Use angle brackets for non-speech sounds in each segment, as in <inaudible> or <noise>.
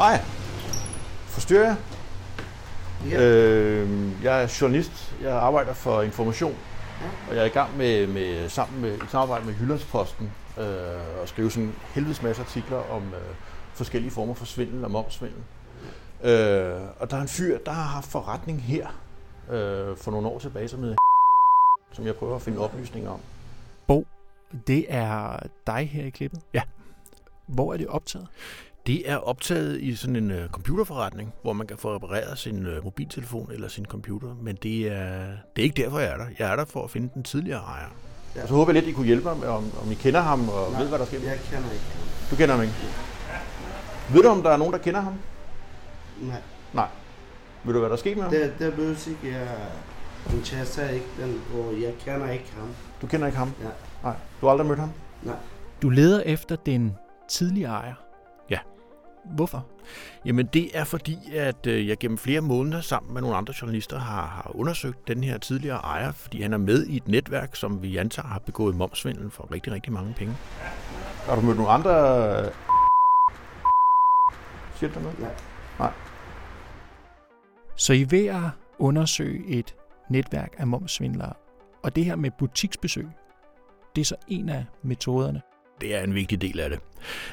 Hej. Forstyrrer jeg? Ja. Øh, jeg er journalist. Jeg arbejder for Information. Og jeg er i gang med, med sammen med, i samarbejde med Jyllandsposten øh, at skrive sådan en helvedes masse artikler om øh, forskellige former for svindel og momsvindel. Øh, og der er en fyr, der har haft forretning her øh, for nogle år tilbage, som hedder <laughs> som jeg prøver at finde oplysninger om. Bo, det er dig her i klippet? Ja. Hvor er det optaget? Det er optaget i sådan en uh, computerforretning, hvor man kan få repareret sin uh, mobiltelefon eller sin computer, men det er, det er ikke derfor, jeg er der. Jeg er der for at finde den tidligere ejer. Ja. Og så håber jeg lidt, I kunne hjælpe mig om, om I kender ham og Nej, ved, hvad der sker. Jeg kender ikke ham. Du kender ham ikke? Ved du, om der er nogen, der kender ham? Nej, Nej. Ved du, hvad der er sket med ham? det, det behøver ikke. Jeg interesserer ikke den, og jeg kender ikke ham. Du kender ikke ham? Ja. Nej. Du har aldrig mødt ham? Nej. Du leder efter den tidligere ejer. Ja. Hvorfor? Jamen det er fordi, at øh, jeg gennem flere måneder sammen med nogle andre journalister har, har undersøgt den her tidligere ejer, fordi han er med i et netværk, som vi antager har begået momsvindel for rigtig, rigtig mange penge. Har du mødt nogle andre... øh, Siger du noget? Nej. Så I ved at undersøge et netværk af momsvindlere. Og det her med butiksbesøg, det er så en af metoderne. Det er en vigtig del af det.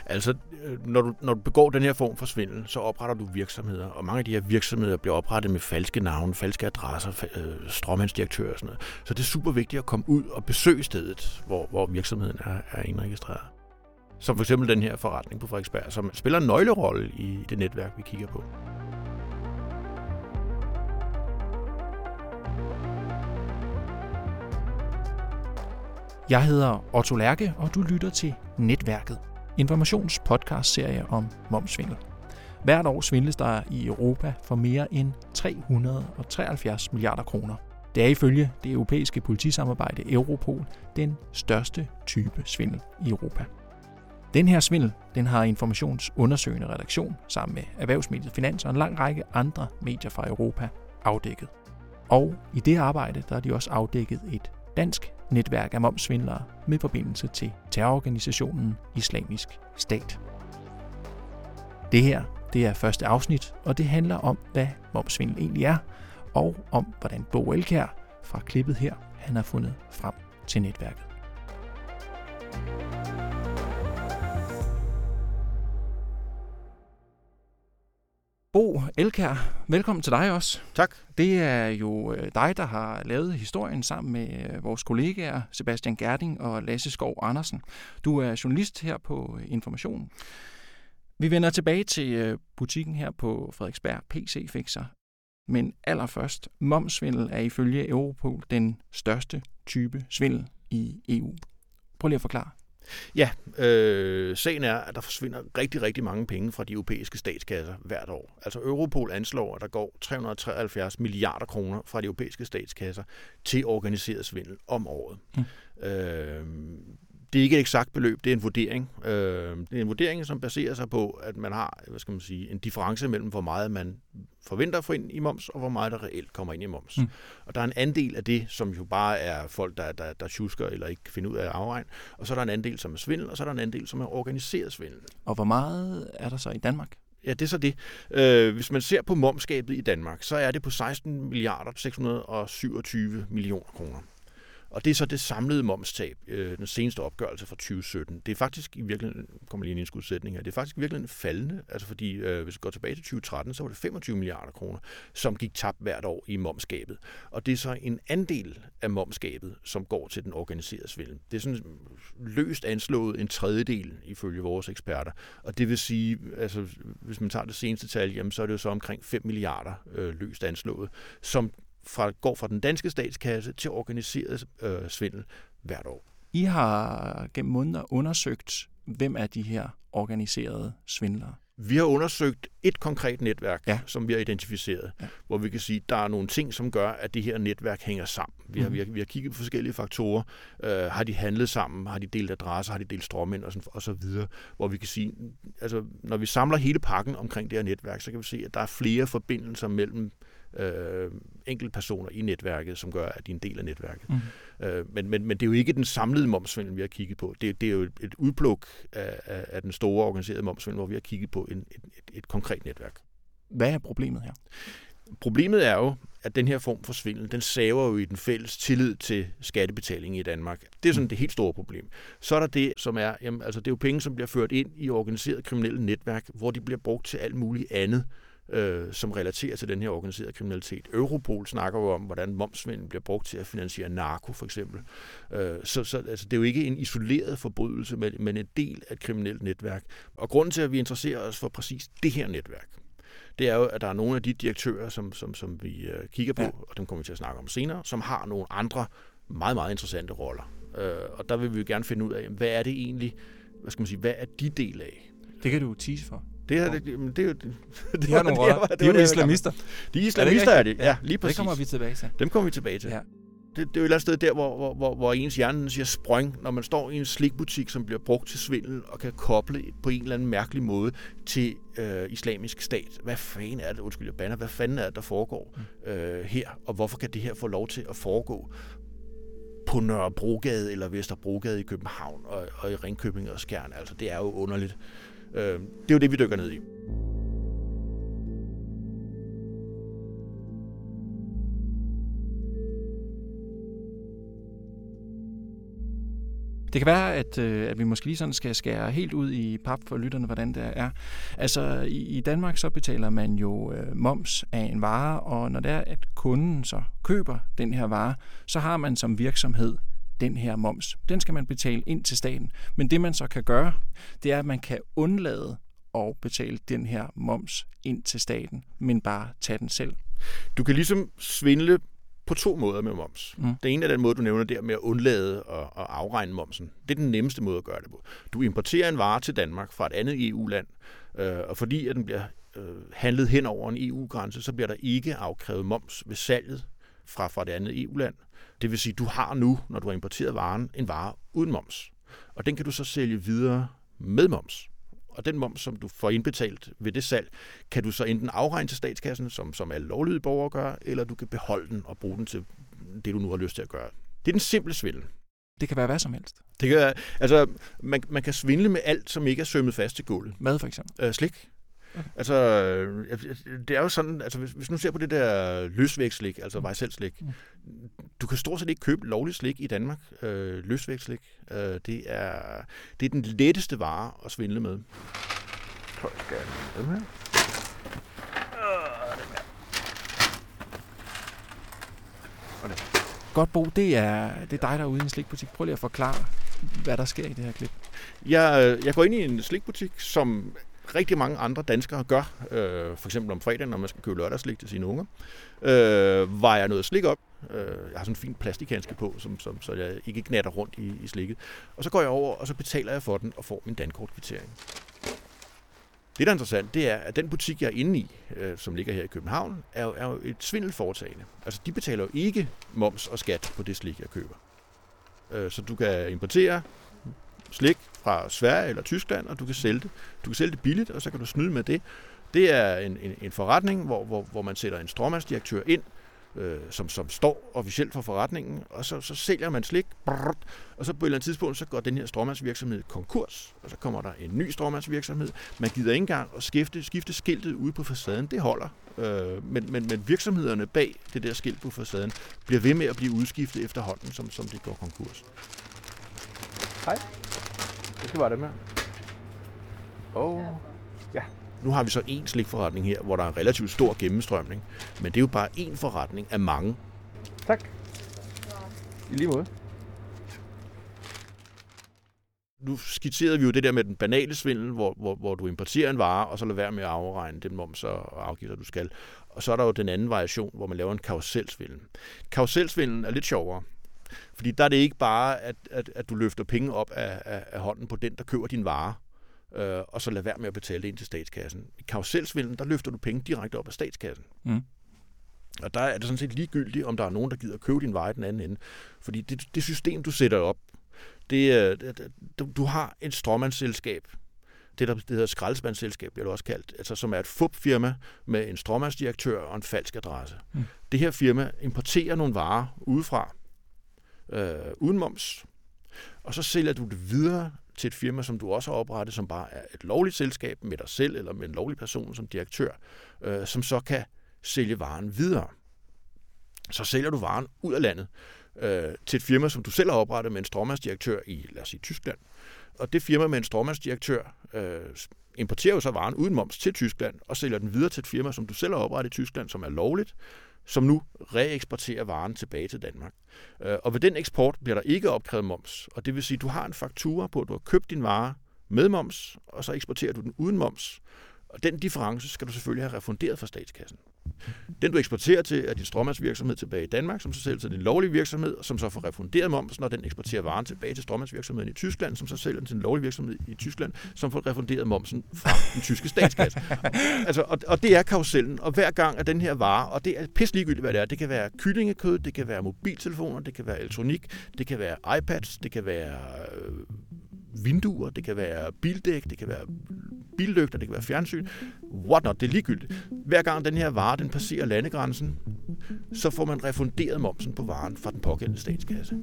Altså, øh, når du, når du begår den her form for svindel, så opretter du virksomheder, og mange af de her virksomheder bliver oprettet med falske navne, falske adresser, fa- øh, og sådan noget. Så det er super vigtigt at komme ud og besøge stedet, hvor, hvor virksomheden er, er indregistreret. Som for eksempel den her forretning på Frederiksberg, som spiller en nøglerolle i det netværk, vi kigger på. Jeg hedder Otto Lærke, og du lytter til Netværket. Informations om momsvindel. Hvert år svindles der i Europa for mere end 373 milliarder kroner. Det er ifølge det europæiske politisamarbejde Europol den største type svindel i Europa. Den her svindel, den har informationsundersøgende redaktion sammen med Erhvervsmediet Finans og en lang række andre medier fra Europa afdækket. Og i det arbejde, der har de også afdækket et dansk netværk af momsvindlere med forbindelse til terrororganisationen Islamisk Stat. Det her, det er første afsnit, og det handler om, hvad momsvindel egentlig er, og om, hvordan Bo Elkær fra klippet her, han har fundet frem til netværket. Bo Elkær, velkommen til dig også. Tak. Det er jo øh, dig, der har lavet historien sammen med øh, vores kollegaer Sebastian Gerding og Lasse Skov Andersen. Du er journalist her på Information. Vi vender tilbage til øh, butikken her på Frederiksberg, PC Fixer. Men allerførst, momsvindel er ifølge Europol den største type svindel i EU. Prøv lige at forklare. Ja, øh, sagen er, at der forsvinder rigtig, rigtig mange penge fra de europæiske statskasser hvert år. Altså Europol anslår, at der går 373 milliarder kroner fra de europæiske statskasser til organiseret svindel om året. Mm. Øh, det er ikke et eksakt beløb, det er en vurdering. Øh, det er en vurdering, som baserer sig på, at man har hvad skal man sige, en difference mellem, hvor meget man forventer at få ind i moms, og hvor meget der reelt kommer ind i moms. Mm. Og der er en andel af det, som jo bare er folk, der, der, der tjusker eller ikke kan finde ud af at afregne. Og så er der en andel, som er svindel, og så er der en andel, som er organiseret svindel. Og hvor meget er der så i Danmark? Ja, det er så det. Øh, hvis man ser på momskabet i Danmark, så er det på 16 milliarder 627 millioner kroner. Og det er så det samlede momstab, øh, den seneste opgørelse fra 2017. Det er faktisk i virkeligheden, kommer lige en indskudsætning her, det er faktisk virkelig faldende, altså fordi øh, hvis vi går tilbage til 2013, så var det 25 milliarder kroner, som gik tabt hvert år i momskabet. Og det er så en andel af momskabet, som går til den organiserede svindel. Det er sådan løst anslået en tredjedel ifølge vores eksperter. Og det vil sige, altså hvis man tager det seneste tal, jamen, så er det jo så omkring 5 milliarder øh, løst anslået, som fra, går fra den danske statskasse til organiseret øh, svindel hvert år. I har gennem måneder undersøgt, hvem er de her organiserede svindlere? Vi har undersøgt et konkret netværk, Ja. som vi har identificeret, Ja. hvor vi kan sige, at der er nogle ting, som gør, at det her netværk hænger sammen. Vi har, Mhm. vi har, vi har kigget på forskellige faktorer. Øh, har de handlet sammen? Har de delt adresser? Har de delt stråmænd? Og, sådan, og så videre. Hvor vi kan sige, altså, når vi samler hele pakken omkring det her netværk, så kan vi se, at der er flere forbindelser mellem øh, enkeltpersoner i netværket, som gør, at de er en del af netværket. Mm. Øh, men, men, men det er jo ikke den samlede momsvindel, vi har kigget på. Det, det er jo et, et udpluk af, af, af den store organiserede momsvindel, hvor vi har kigget på en, et, et, et konkret netværk. Hvad er problemet her? Problemet er jo, at den her form for svindel, den saver jo i den fælles tillid til skattebetaling i Danmark. Det er sådan det helt store problem. Så er der det, som er, jamen, altså det er jo penge, som bliver ført ind i organiseret kriminelle netværk, hvor de bliver brugt til alt muligt andet, øh, som relaterer til den her organiserede kriminalitet. Europol snakker jo om, hvordan momsvindel bliver brugt til at finansiere narko, for eksempel. Øh, så så altså, det er jo ikke en isoleret forbrydelse, men, men en del af et kriminelt netværk. Og grunden til, at vi interesserer os for præcis det her netværk, det er jo, at der er nogle af de direktører, som, som, som vi øh, kigger på, ja. og dem kommer vi til at snakke om senere, som har nogle andre meget, meget interessante roller. Øh, og der vil vi jo gerne finde ud af, hvad er det egentlig, hvad skal man sige, hvad er de del af? Det kan du tease for. Det, her, det, det, det, er jo... Det, <laughs> De har nogle roller. De er jo islamister. De er islamister, er det. Ja, lige præcis. Det kommer vi tilbage til. Dem kommer vi tilbage til. Ja. Det, det er jo et eller andet sted der, hvor, hvor, hvor, hvor ens hjerne siger sprøng, når man står i en slikbutik, som bliver brugt til svindel, og kan koble på en eller anden mærkelig måde til øh, islamisk stat. Hvad fanden er det, undskyld jeg banner, hvad fanden er det, der foregår øh, her, og hvorfor kan det her få lov til at foregå på Nørrebrogade eller Vesterbrogade i København og, og i Ringkøbing og Skjern? Altså, det er jo underligt. Øh, det er jo det, vi dykker ned i. Det kan være, at, øh, at vi måske lige sådan skal skære helt ud i pap for lytterne, hvordan det er. Altså, i, i Danmark så betaler man jo øh, moms af en vare, og når det er, at kunden så køber den her vare, så har man som virksomhed den her moms. Den skal man betale ind til staten. Men det man så kan gøre, det er, at man kan undlade at betale den her moms ind til staten, men bare tage den selv. Du kan ligesom svindle på to måder med moms. Mm. Det ene er den måde, du nævner der med at undlade at, at afregne momsen. Det er den nemmeste måde at gøre det på. Du importerer en vare til Danmark fra et andet EU-land, øh, og fordi at den bliver øh, handlet hen over en EU-grænse, så bliver der ikke afkrævet moms ved salget fra, fra det andet EU-land. Det vil sige, du har nu, når du har importeret varen, en vare uden moms. Og den kan du så sælge videre med moms. Og den moms, som du får indbetalt ved det salg, kan du så enten afregne til statskassen, som, som alle lovlydige borgere gør, eller du kan beholde den og bruge den til det, du nu har lyst til at gøre. Det er den simple svindel. Det kan være hvad som helst. Det kan, altså, man, man kan svindle med alt, som ikke er sømmet fast til gulvet. Mad for eksempel. Øh, slik. Altså, øh, det er jo sådan, altså hvis, hvis nu ser på det der løsvægtslik, altså vejselvslik, Mm. du kan stort set ikke købe lovligt slik i Danmark, øh, løsvægtslik. Øh, det, er, det er den letteste vare at svindle med. Tror jeg skal have dem her. Godt, Bo, det er, det er dig, der er ude i en slikbutik. Prøv lige at forklare, hvad der sker i det her klip. Jeg, jeg går ind i en slikbutik, som rigtig mange andre danskere gør. Øh, for eksempel om fredagen, når man skal købe lørdagsslik til sine unger. Øh, vejer noget slik op. Øh, jeg har sådan en fin plastikhandske på, som, som, så jeg ikke knatter rundt i, i slikket. Og så går jeg over, og så betaler jeg for den og får min dankortkvittering. Det, der er interessant, det er, at den butik, jeg er inde i, øh, som ligger her i København, er jo, er jo et svindelforetagende. Altså, de betaler jo ikke moms og skat på det slik, jeg køber. Øh, så du kan importere slik fra Sverige eller Tyskland, og du kan sælge det. Du kan sælge det billigt, og så kan du snyde med det. Det er en, en, en forretning, hvor, hvor, hvor man sætter en stråmandsdirektør ind, øh, som, som står officielt for forretningen, og så, så sælger man slik, brrr, og så på et eller andet tidspunkt, så går den her stråmandsvirksomhed konkurs, og så kommer der en ny stråmandsvirksomhed. Man gider ikke engang at skifte, skifte skiltet ude på facaden, det holder. Øh, men, men, men virksomhederne bag det der skilt på facaden bliver ved med at blive udskiftet efterhånden, som, som det går konkurs. Hej. Det skal være dem her. Oh. Ja. Nu har vi så en slikforretning her, hvor der er en relativt stor gennemstrømning. Men det er jo bare én forretning af mange. Tak. I lige måde. Nu skitserede vi jo det der med den banale svindel, hvor, hvor, hvor du importerer en vare, og så lader være med at afregne den moms og afgifter, du skal. Og så er der jo den anden variation, hvor man laver en karuselsvindel. Karuselsvindelen er lidt sjovere. Fordi der er det ikke bare, at, at, at du løfter penge op af, af, af hånden på den, der køber din vare, øh, og så lad være med at betale det ind til statskassen. I karuselsvindelen, der løfter du penge direkte op af statskassen. Mm. Og der er det sådan set ligegyldigt, om der er nogen, der gider købe din vare i den anden ende. Fordi det, det system, du sætter op, det, er- det, du, du har et stråmandsselskab, det, der det hedder skraldespandsselskab, bliver det også kaldt, altså som er et FUP-firma med en stråmandsdirektør og en falsk adresse. Mm. Det her firma importerer nogle varer udefra, øh, uden moms, og så sælger du det videre til et firma, som du også har oprettet, som bare er et lovligt selskab med dig selv eller med en lovlig person som direktør, øh, som så kan sælge varen videre. Så sælger du varen ud af landet øh, til et firma, som du selv har oprettet med en stråmandsdirektør i, lad os sige, Tyskland. Og det firma med en stråmandsdirektør øh, importerer jo så varen uden moms til Tyskland og sælger den videre til et firma, som du selv har oprettet i Tyskland, som er lovligt, som nu reeksporterer varen tilbage til Danmark. Øh, og ved den eksport bliver der ikke opkrævet moms, og det vil sige, at du har en faktura på, at du har købt din vare med moms, og så eksporterer du den uden moms. Og den difference skal du selvfølgelig have refunderet fra statskassen. Den du eksporterer til er din strømmandsvirksomhed tilbage i Danmark, som så sælger til din lovlige virksomhed, som så får refunderet moms, når den eksporterer varen tilbage til strømmandsvirksomheden i Tyskland, som så sælger den til en lovlig virksomhed i Tyskland, som får refunderet momsen fra den tyske statskasse. <laughs> altså, og, og det er karusellen, og hver gang er den her vare, og det er pisse ligegyldigt, hvad det er. Det kan være kyllingekød, det kan være mobiltelefoner, det kan være elektronik, det kan være iPads, det kan være øh, vinduer, det kan være bildæk, det kan være billygter, det kan være fjernsyn, what not, det er ligegyldigt. Hver gang den her vare, den passerer landegrænsen, så får man refunderet momsen på varen fra den pågældende statskasse.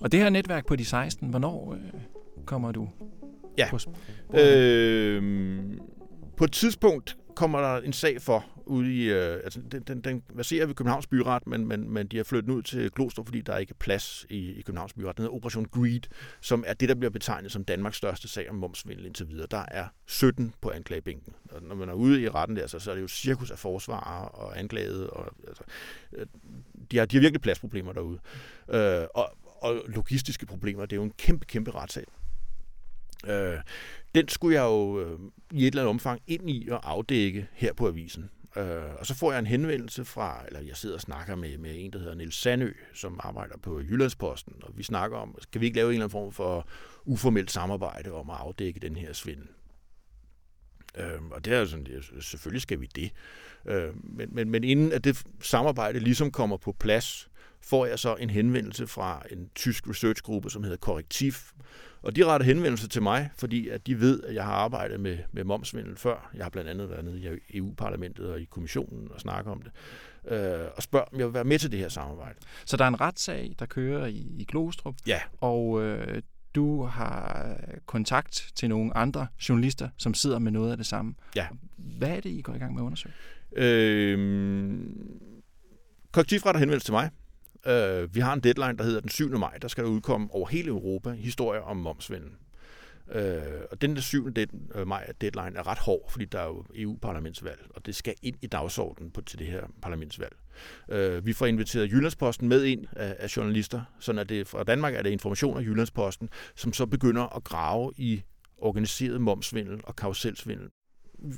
Og det her netværk på de 16, hvornår øh, kommer du ja. på øh, På et tidspunkt kommer der en sag for ude i, øh, altså den, den, den baserer ved Københavns Byret, men, men, men de har flyttet ud til Glostrup, fordi der er ikke er plads i, i Københavns Byret. Den hedder Operation Greed, som er det, der bliver betegnet som Danmarks største sag om momsvindel indtil videre. Der er 17 på anklagebænken. Og når man er ude i retten der, så, så er det jo cirkus af forsvarer og anklagede. Og, altså, øh, de, har, de har virkelig pladsproblemer derude. Øh, og, og logistiske problemer. Det er jo en kæmpe, kæmpe retssag. Øh, den skulle jeg jo øh, i et eller andet omfang ind i og afdække her på avisen. Øh, og så får jeg en henvendelse fra, eller jeg sidder og snakker med, med en, der hedder Nils Sandø, som arbejder på Jyllandsposten, og vi snakker om, kan vi ikke lave en eller anden form for uformelt samarbejde om at afdække den her svindel? Øh, og det er sådan, selvfølgelig skal vi det. Øh, men, men, men inden at det samarbejde ligesom kommer på plads, får jeg så en henvendelse fra en tysk researchgruppe, som hedder Korrektiv, og de retter henvendelse til mig, fordi at de ved, at jeg har arbejdet med, med momsvindel før. Jeg har blandt andet været nede i EU-parlamentet og i kommissionen og snakket om det. Øh, og spørger, om jeg vil være med til det her samarbejde. Så der er en retssag, der kører i, i Glostrup. Ja. Og øh, du har kontakt til nogle andre journalister, som sidder med noget af det samme. Ja. Hvad er det, I går i gang med at undersøge? Øh, Korrektivret har henvendt til mig, Øh, vi har en deadline, der hedder den 7. maj. Der skal der udkomme over hele Europa historier om momsvinden. Øh, og den der 7. Øh, maj deadline er ret hård, fordi der er jo EU-parlamentsvalg, og det skal ind i dagsordenen på, til det her parlamentsvalg. Øh, vi får inviteret Jyllandsposten med ind af, af journalister, sådan at det fra Danmark er det information af Jyllandsposten, som så begynder at grave i organiseret momsvindel og karuselsvindel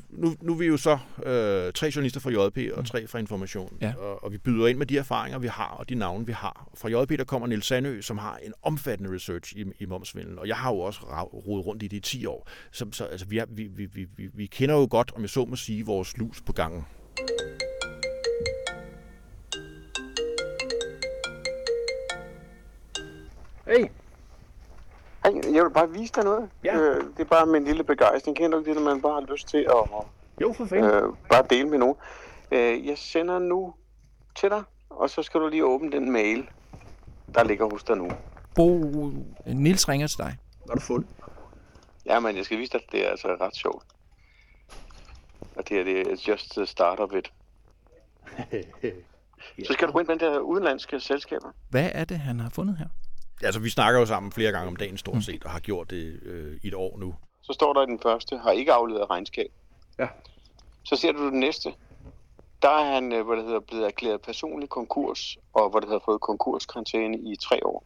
nu, nu er vi jo så øh, tre journalister fra JP og mm. tre fra Information, ja. og, og vi byder ind med de erfaringer, vi har, og de navne, vi har. Fra JP der kommer Niels Sandø, som har en omfattende research i, i momsvindel, og jeg har jo også rodet rundt i det i 10 år. Så, så altså, vi, er, vi, vi, vi, vi, vi kender jo godt, om jeg så må sige, vores lus på gangen. Hey, jeg vil bare vise dig noget. Ja. Øh, det er bare med en lille begejstring. Kender du ikke det, når man bare har lyst til at jo, for fanden. Øh, bare dele med nogen? Øh, jeg sender nu til dig, og så skal du lige åbne den mail, der ligger hos dig nu. Bo, Nils ringer til dig. Er du fuld? Ja, men jeg skal vise dig, at det er altså ret sjovt. Og det er det just the start of it. <laughs> Så skal du gå ind med den der udenlandske selskaber. Hvad er det, han har fundet her? Altså, vi snakker jo sammen flere gange om dagen stort mm. set, og har gjort det øh, i et år nu. Så står der i den første, har ikke afleveret regnskab. Ja. Så ser du den næste. Der er han, øh, hvad det hedder, blevet erklæret personlig konkurs, og hvad det hedder, fået konkurskarantæne i tre år.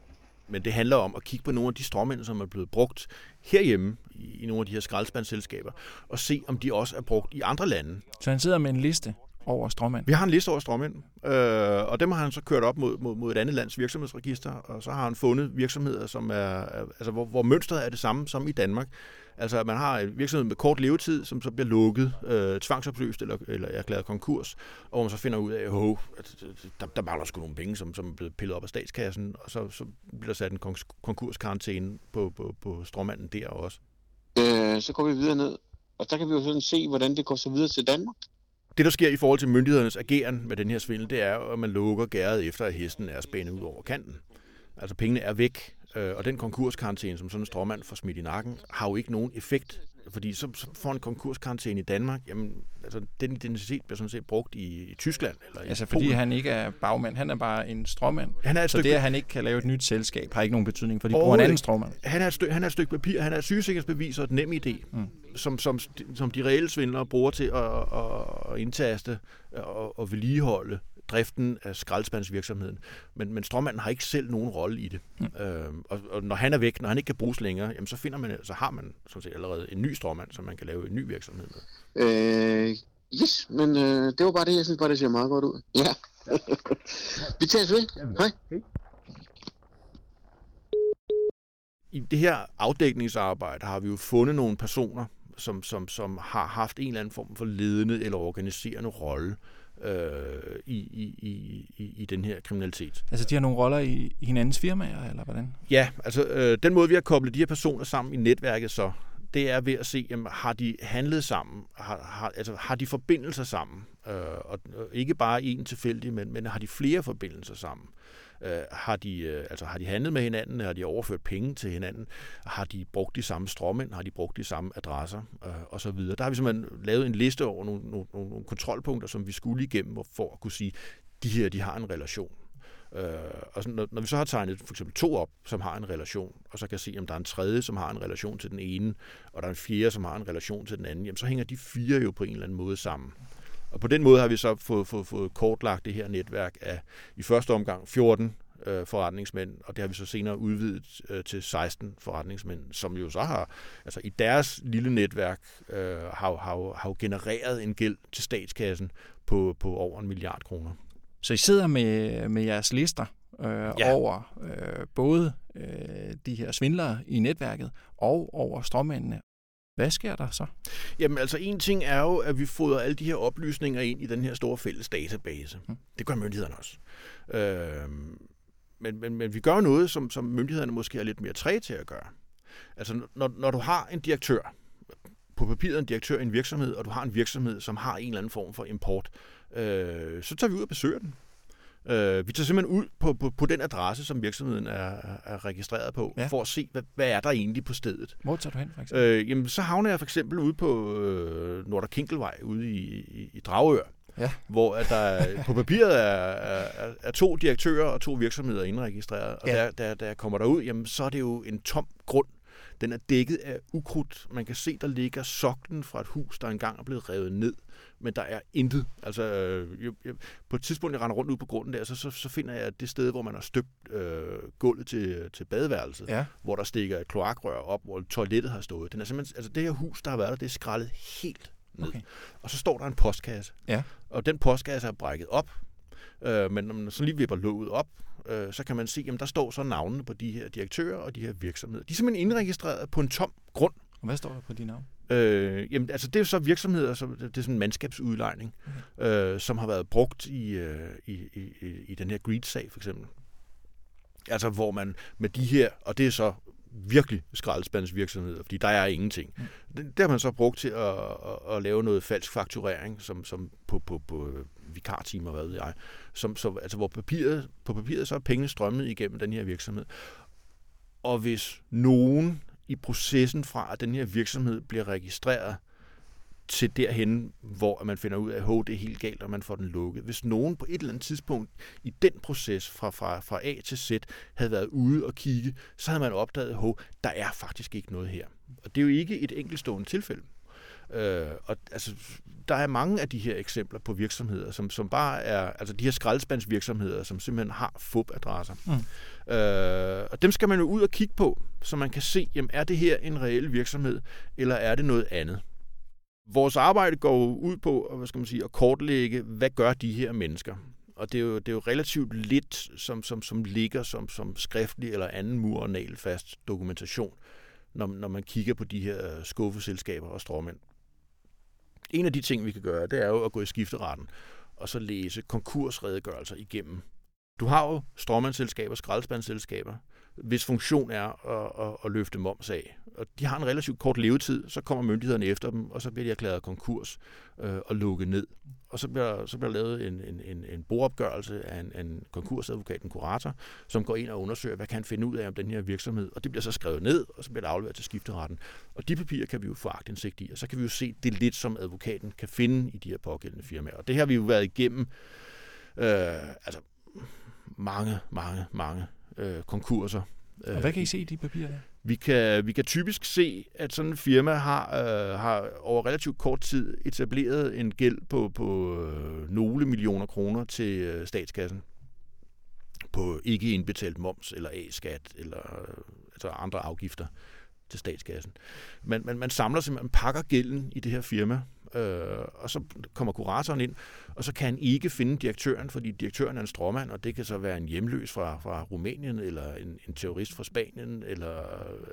Men det handler om at kigge på nogle af de strømænd, som er blevet brugt herhjemme i nogle af de her skraldespandselskaber, og se, om de også er brugt i andre lande. Så han sidder med en liste over strømmænd? Vi har en liste over strømmænd, øh, og dem har han så kørt op mod, mod, mod et andet lands virksomhedsregister, og så har han fundet virksomheder, som er, altså, hvor, hvor mønstret er det samme som i Danmark. Altså, at man har en virksomhed med kort levetid, som så bliver lukket, øh, tvangsopløst eller, eller erklæret konkurs, og hvor man så finder ud af, at der, der mangler sgu nogle penge, som, som er blevet pillet op af statskassen, og så, så bliver der sat en konkurskarantæne på, på, på stråmanden der også. Øh, så går vi videre ned, og så kan vi jo sådan se, hvordan det går så videre til Danmark. Det, der sker i forhold til myndighedernes ageren med den her svindel, det er, at man lukker gæret efter, at hesten er spændet ud over kanten. Altså pengene er væk, øh, og den konkurskarantæne, som sådan en stråmand får smidt i nakken, har jo ikke nogen effekt fordi så, så får en konkurskarantæne i Danmark, jamen, altså, den identitet bliver sådan set brugt i, i Tyskland. Eller altså i fordi Polen. han ikke er bagmand, han er bare en stråmand. Han er et så stykke, det, at han ikke kan lave et nyt selskab, har ikke nogen betydning, for de bruger en anden stråmand. Han er, stykke, han er et stykke papir, han er sygesikringsbevis og et nem idé, mm. som, som, som de reelle svindlere bruger til at, at, at indtaste og, og vedligeholde driften af skraldespandsvirksomheden. Men, men stråmanden har ikke selv nogen rolle i det. Mm. Øh, og, og når han er væk, når han ikke kan bruges længere, jamen, så, finder man, så har man sådan set allerede en ny stråmand, som man kan lave en ny virksomhed med. Øh, yes, men øh, det var bare det, jeg synes bare, det ser meget godt ud. Ja. <laughs> Vi tager ved. Hej. I det her afdækningsarbejde har vi jo fundet nogle personer, som, som, som har haft en eller anden form for ledende eller organiserende rolle øh, i, i, i, i den her kriminalitet. Altså de har nogle roller i, i hinandens firmaer, eller hvordan? Ja, altså øh, den måde, vi har koblet de her personer sammen i netværket så, det er ved at se, jamen, har de handlet sammen? Har, har, altså, har de forbindelser sammen? Øh, og ikke bare en tilfældig, men, men har de flere forbindelser sammen? Øh, har, de, øh, altså, har de handlet med hinanden? Har de overført penge til hinanden? Har de brugt de samme strømmen? Har de brugt de samme adresser? Øh, og så videre. Der har vi simpelthen lavet en liste over nogle, nogle, nogle kontrolpunkter, som vi skulle igennem for at kunne sige, de her de har en relation. Øh, og så, når, når vi så har tegnet for eksempel to op, som har en relation, og så kan se, om der er en tredje, som har en relation til den ene, og der er en fjerde, som har en relation til den anden, jamen så hænger de fire jo på en eller anden måde sammen. Og på den måde har vi så fået, fået, fået kortlagt det her netværk af i første omgang 14 øh, forretningsmænd, og det har vi så senere udvidet øh, til 16 forretningsmænd, som jo så har, altså i deres lille netværk, øh, har, har, har genereret en gæld til statskassen på, på over en milliard kroner. Så I sidder med, med jeres lister øh, ja. over øh, både øh, de her svindlere i netværket og over strømmændene. Hvad sker der så? Jamen altså en ting er jo, at vi fodrer alle de her oplysninger ind i den her store fælles database. Hmm. Det gør myndighederne også. Øh, men, men, men vi gør noget, som, som myndighederne måske er lidt mere træge til at gøre. Altså når, når du har en direktør, på papiret en direktør i en virksomhed, og du har en virksomhed, som har en eller anden form for import, øh, så tager vi ud og besøger den. Øh, vi tager simpelthen ud på, på, på den adresse, som virksomheden er, er registreret på, ja. for at se, hvad, hvad er der egentlig på stedet. Hvor tager du hen, for eksempel? Øh, jamen, så havner jeg for eksempel ude på øh, Nordre Kinkelvej ude i, i, i Dragør, ja. hvor at der <laughs> på papiret er, er, er to direktører og to virksomheder indregistreret. Og ja. der, der, der kommer der ud, jamen, så er det jo en tom grund. Den er dækket af ukrudt. Man kan se, der ligger soklen fra et hus, der engang er blevet revet ned men der er intet. Altså, øh, jeg, jeg, på et tidspunkt, jeg render rundt ud på grunden der, så, så, så finder jeg det sted, hvor man har støbt øh, gulvet til, til badeværelset, ja. hvor der stikker et kloakrør op, hvor toilettet har stået. Den er simpelthen, altså det her hus, der har været der, det er skrællet helt ned. Okay. Og så står der en postkasse. Ja. Og den postkasse er brækket op, øh, men når man så lige vipper låget op, øh, så kan man se, at der står så navnene på de her direktører og de her virksomheder. De er simpelthen indregistreret på en tom grund. Og hvad står der på de navne? Øh, jamen, altså det er jo så virksomheder, som, det er sådan en mandskabsudlejning, okay. øh, som har været brugt i, øh, i, i, i den her greed-sag for eksempel. Altså hvor man med de her, og det er så virkelig skraldespandsvirksomheder, fordi der er ingenting. Mm. Det, det har man så brugt til at, at, at lave noget falsk fakturering, som, som på, på, på vikartimer, hvad ved jeg, som, så, altså hvor papiret, på papiret så er pengene strømmet igennem den her virksomhed. Og hvis nogen i processen fra, at den her virksomhed bliver registreret, til derhen, hvor man finder ud af, at det er helt galt, og man får den lukket. Hvis nogen på et eller andet tidspunkt i den proces fra, fra, fra A til Z havde været ude og kigge, så havde man opdaget, at der er faktisk ikke noget her. Og det er jo ikke et enkeltstående tilfælde. Øh, og altså, der er mange af de her eksempler på virksomheder, som, som bare er, altså de her skraldespandsvirksomheder, som simpelthen har FUB-adresser. Mm. Øh, og dem skal man jo ud og kigge på, så man kan se, jamen, er det her en reel virksomhed, eller er det noget andet? Vores arbejde går ud på hvad skal man sige, at kortlægge, hvad gør de her mennesker? Og det er jo, det er jo relativt lidt, som, som, som ligger som, som skriftlig eller anden mur- og fast dokumentation. når, når man kigger på de her skuffeselskaber og stråmænd. En af de ting, vi kan gøre, det er jo at gå i skifteretten og så læse konkursredegørelser igennem. Du har jo stråmandsselskaber, skraldespandsselskaber, hvis funktion er at, at, at løfte moms af. Og de har en relativt kort levetid, så kommer myndighederne efter dem, og så bliver de erklæret konkurs øh, og lukket ned. Og så bliver, så bliver lavet en, en, en, en boopgørelse af en, en konkursadvokat, en kurator, som går ind og undersøger, hvad kan han finde ud af om den her virksomhed. Og det bliver så skrevet ned, og så bliver det afleveret til skifteretten. Og de papirer kan vi jo få agtindsigt i, og så kan vi jo se det lidt, som advokaten kan finde i de her pågældende firmaer. Og det har vi jo været igennem øh, altså mange, mange, mange øh, konkurser. Og hvad kan I se i de papirer? Vi kan, vi kan typisk se, at sådan en firma har, øh, har over relativt kort tid etableret en gæld på, på øh, nogle millioner kroner til øh, statskassen på ikke indbetalt moms eller A-skat eller øh, altså andre afgifter til statskassen. Man, man, man samler simpelthen, man pakker gælden i det her firma, øh, og så kommer kuratoren ind, og så kan han ikke finde direktøren, fordi direktøren er en stråmand, og det kan så være en hjemløs fra, fra Rumænien, eller en, en terrorist fra Spanien, eller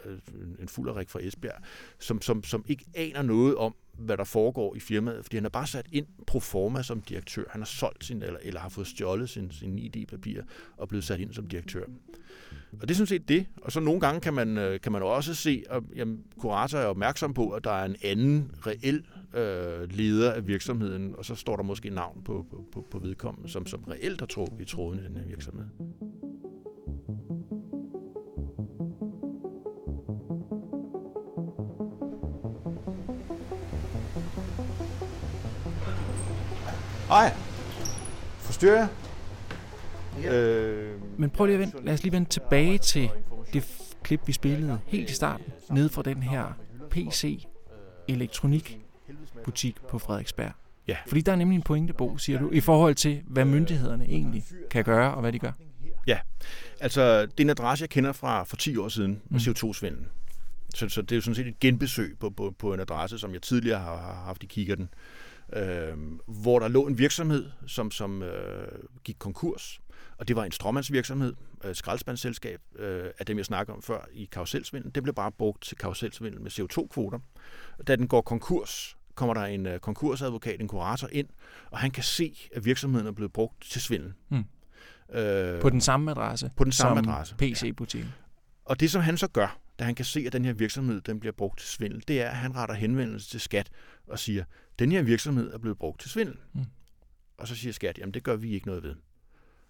øh, en fulderik fra Esbjerg, som, som, som ikke aner noget om, hvad der foregår i firmaet, fordi han har bare sat ind pro forma som direktør. Han har solgt sin, eller, eller har fået stjålet sin, sin ID-papir og blevet sat ind som direktør. Og det er sådan set det. Og så nogle gange kan man, øh, kan man også se, at jamen, kurator er opmærksom på, at der er en anden reel øh, leder af virksomheden, og så står der måske navn på, på, på, på vedkommende, som, som reelt har trukket i tråden i den her virksomhed. Hej. Forstyrrer jeg? Ja. Øh, Men prøv lige at vente. Lad os lige vende tilbage til det klip, vi spillede helt i starten, nede fra den her PC elektronik butik på Frederiksberg. Ja. Fordi der er nemlig en pointe, Bo, siger du, i forhold til, hvad myndighederne egentlig kan gøre, og hvad de gør. Altså, det er en adresse, jeg kender fra for 10 år siden med Mm. CO2-svindelen. Så, så det er jo sådan set et genbesøg på, på, på en adresse, som jeg tidligere har, har haft i kikkerten, øh, hvor der lå en virksomhed, som, som øh, gik konkurs. Og det var en stråmandsvirksomhed, øh, skraldespandsselskab, øh, af dem jeg snakkede om før i karuselsvindel. Det blev bare brugt til karuselsvindel med CO2-kvoter. Da den går konkurs, kommer der en øh, konkursadvokat, en kurator ind, og han kan se, at virksomheden er blevet brugt til svindel. Mm. Øh, På den samme adresse på den samme adresse. PC-butikken. Og det, som han så gør, da han kan se, at den her virksomhed den bliver brugt til svindel, det er, at han retter henvendelse til skat og siger, den her virksomhed er blevet brugt til svindel. Mm. Og så siger skat, jamen det gør vi ikke noget ved.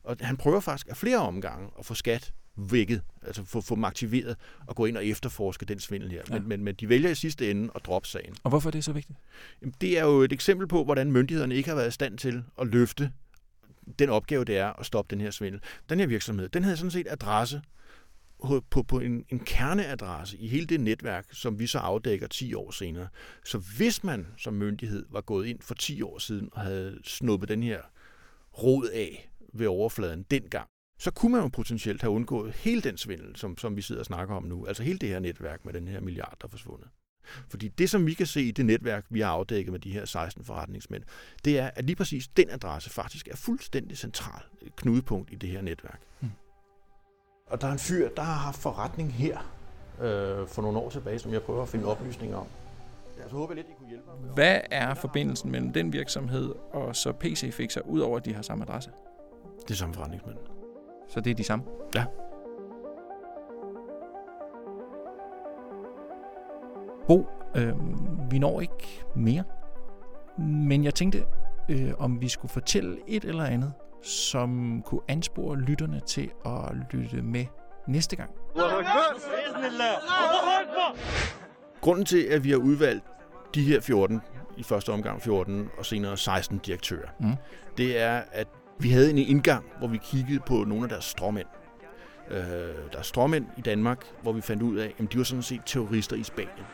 Og han prøver faktisk af flere omgange at få skat vækket, altså få, få dem aktiveret og gå ind og efterforske den svindel her. Ja. Men, men, men de vælger i sidste ende at droppe sagen. Og hvorfor er det så vigtigt? Jamen, det er jo et eksempel på, hvordan myndighederne ikke har været i stand til at løfte den opgave, det er at stoppe den her svindel. Den her virksomhed, den havde sådan set adresse på, på, en, en kerneadresse i hele det netværk, som vi så afdækker 10 år senere. Så hvis man som myndighed var gået ind for 10 år siden og havde snuppet den her rod af ved overfladen dengang, så kunne man jo potentielt have undgået hele den svindel, som, som vi sidder og snakker om nu. Altså hele det her netværk med den her milliard, der er forsvundet. Fordi det, som vi kan se i det netværk, vi har afdækket med de her 16 forretningsmænd, det er, at lige præcis den adresse faktisk er fuldstændig central et knudepunkt i det her netværk. Mm. Og der er en fyr, der har haft forretning her øh, for nogle år tilbage, som jeg prøver at finde oplysninger om. Ja, så håber jeg lidt, I kunne hjælpe mig. Hvad er forbindelsen mellem den virksomhed og så PC Fixer, udover at de har samme adresse? Det er samme forretningsmænd. Så det er de samme? Ja. Bo, øh, vi når ikke mere. Men jeg tænkte, øh, om vi skulle fortælle et eller andet, som kunne anspore lytterne til at lytte med næste gang. Grunden til, at vi har udvalgt de her 14, i første omgang 14 og senere 16 direktører, Mm. det er, at vi havde en indgang, hvor vi kiggede på nogle af deres stråmænd. Øh, der er stråmænd i Danmark, hvor vi fandt ud af, at de var sådan set terrorister i Spanien.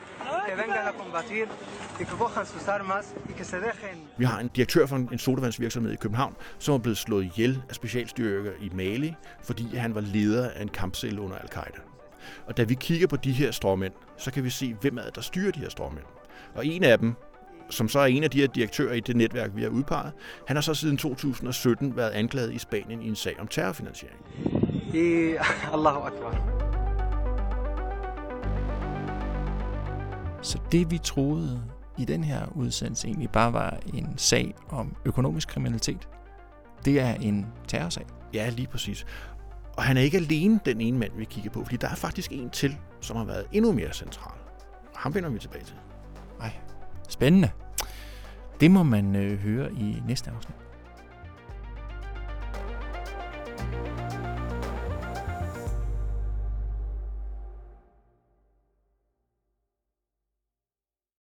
Vi har en direktør for en, en sodavandsvirksomhed i København, som er blevet slået ihjel af specialstyrker i Mali, fordi han var leder af en kampcelle under al-Qaida. Og da vi kigger på de her stråmænd, så kan vi se, hvem er det, der styrer de her stråmænd. Og en af dem, som så er en af de her direktører i det netværk, vi har udpeget, han har så siden 2017 været anklaget i Spanien i en sag om terrorfinansiering. y <laughs> Allahu Akbar. Så det vi troede i den her udsendelse egentlig bare var en sag om økonomisk kriminalitet, det er en terrorsag. Ja, lige præcis. Og han er ikke alene den ene mand, vi kigger på, fordi der er faktisk en til, som har været endnu mere central. Ham vender vi tilbage til. Ej, spændende. Det må man øh, høre i næste afsnit.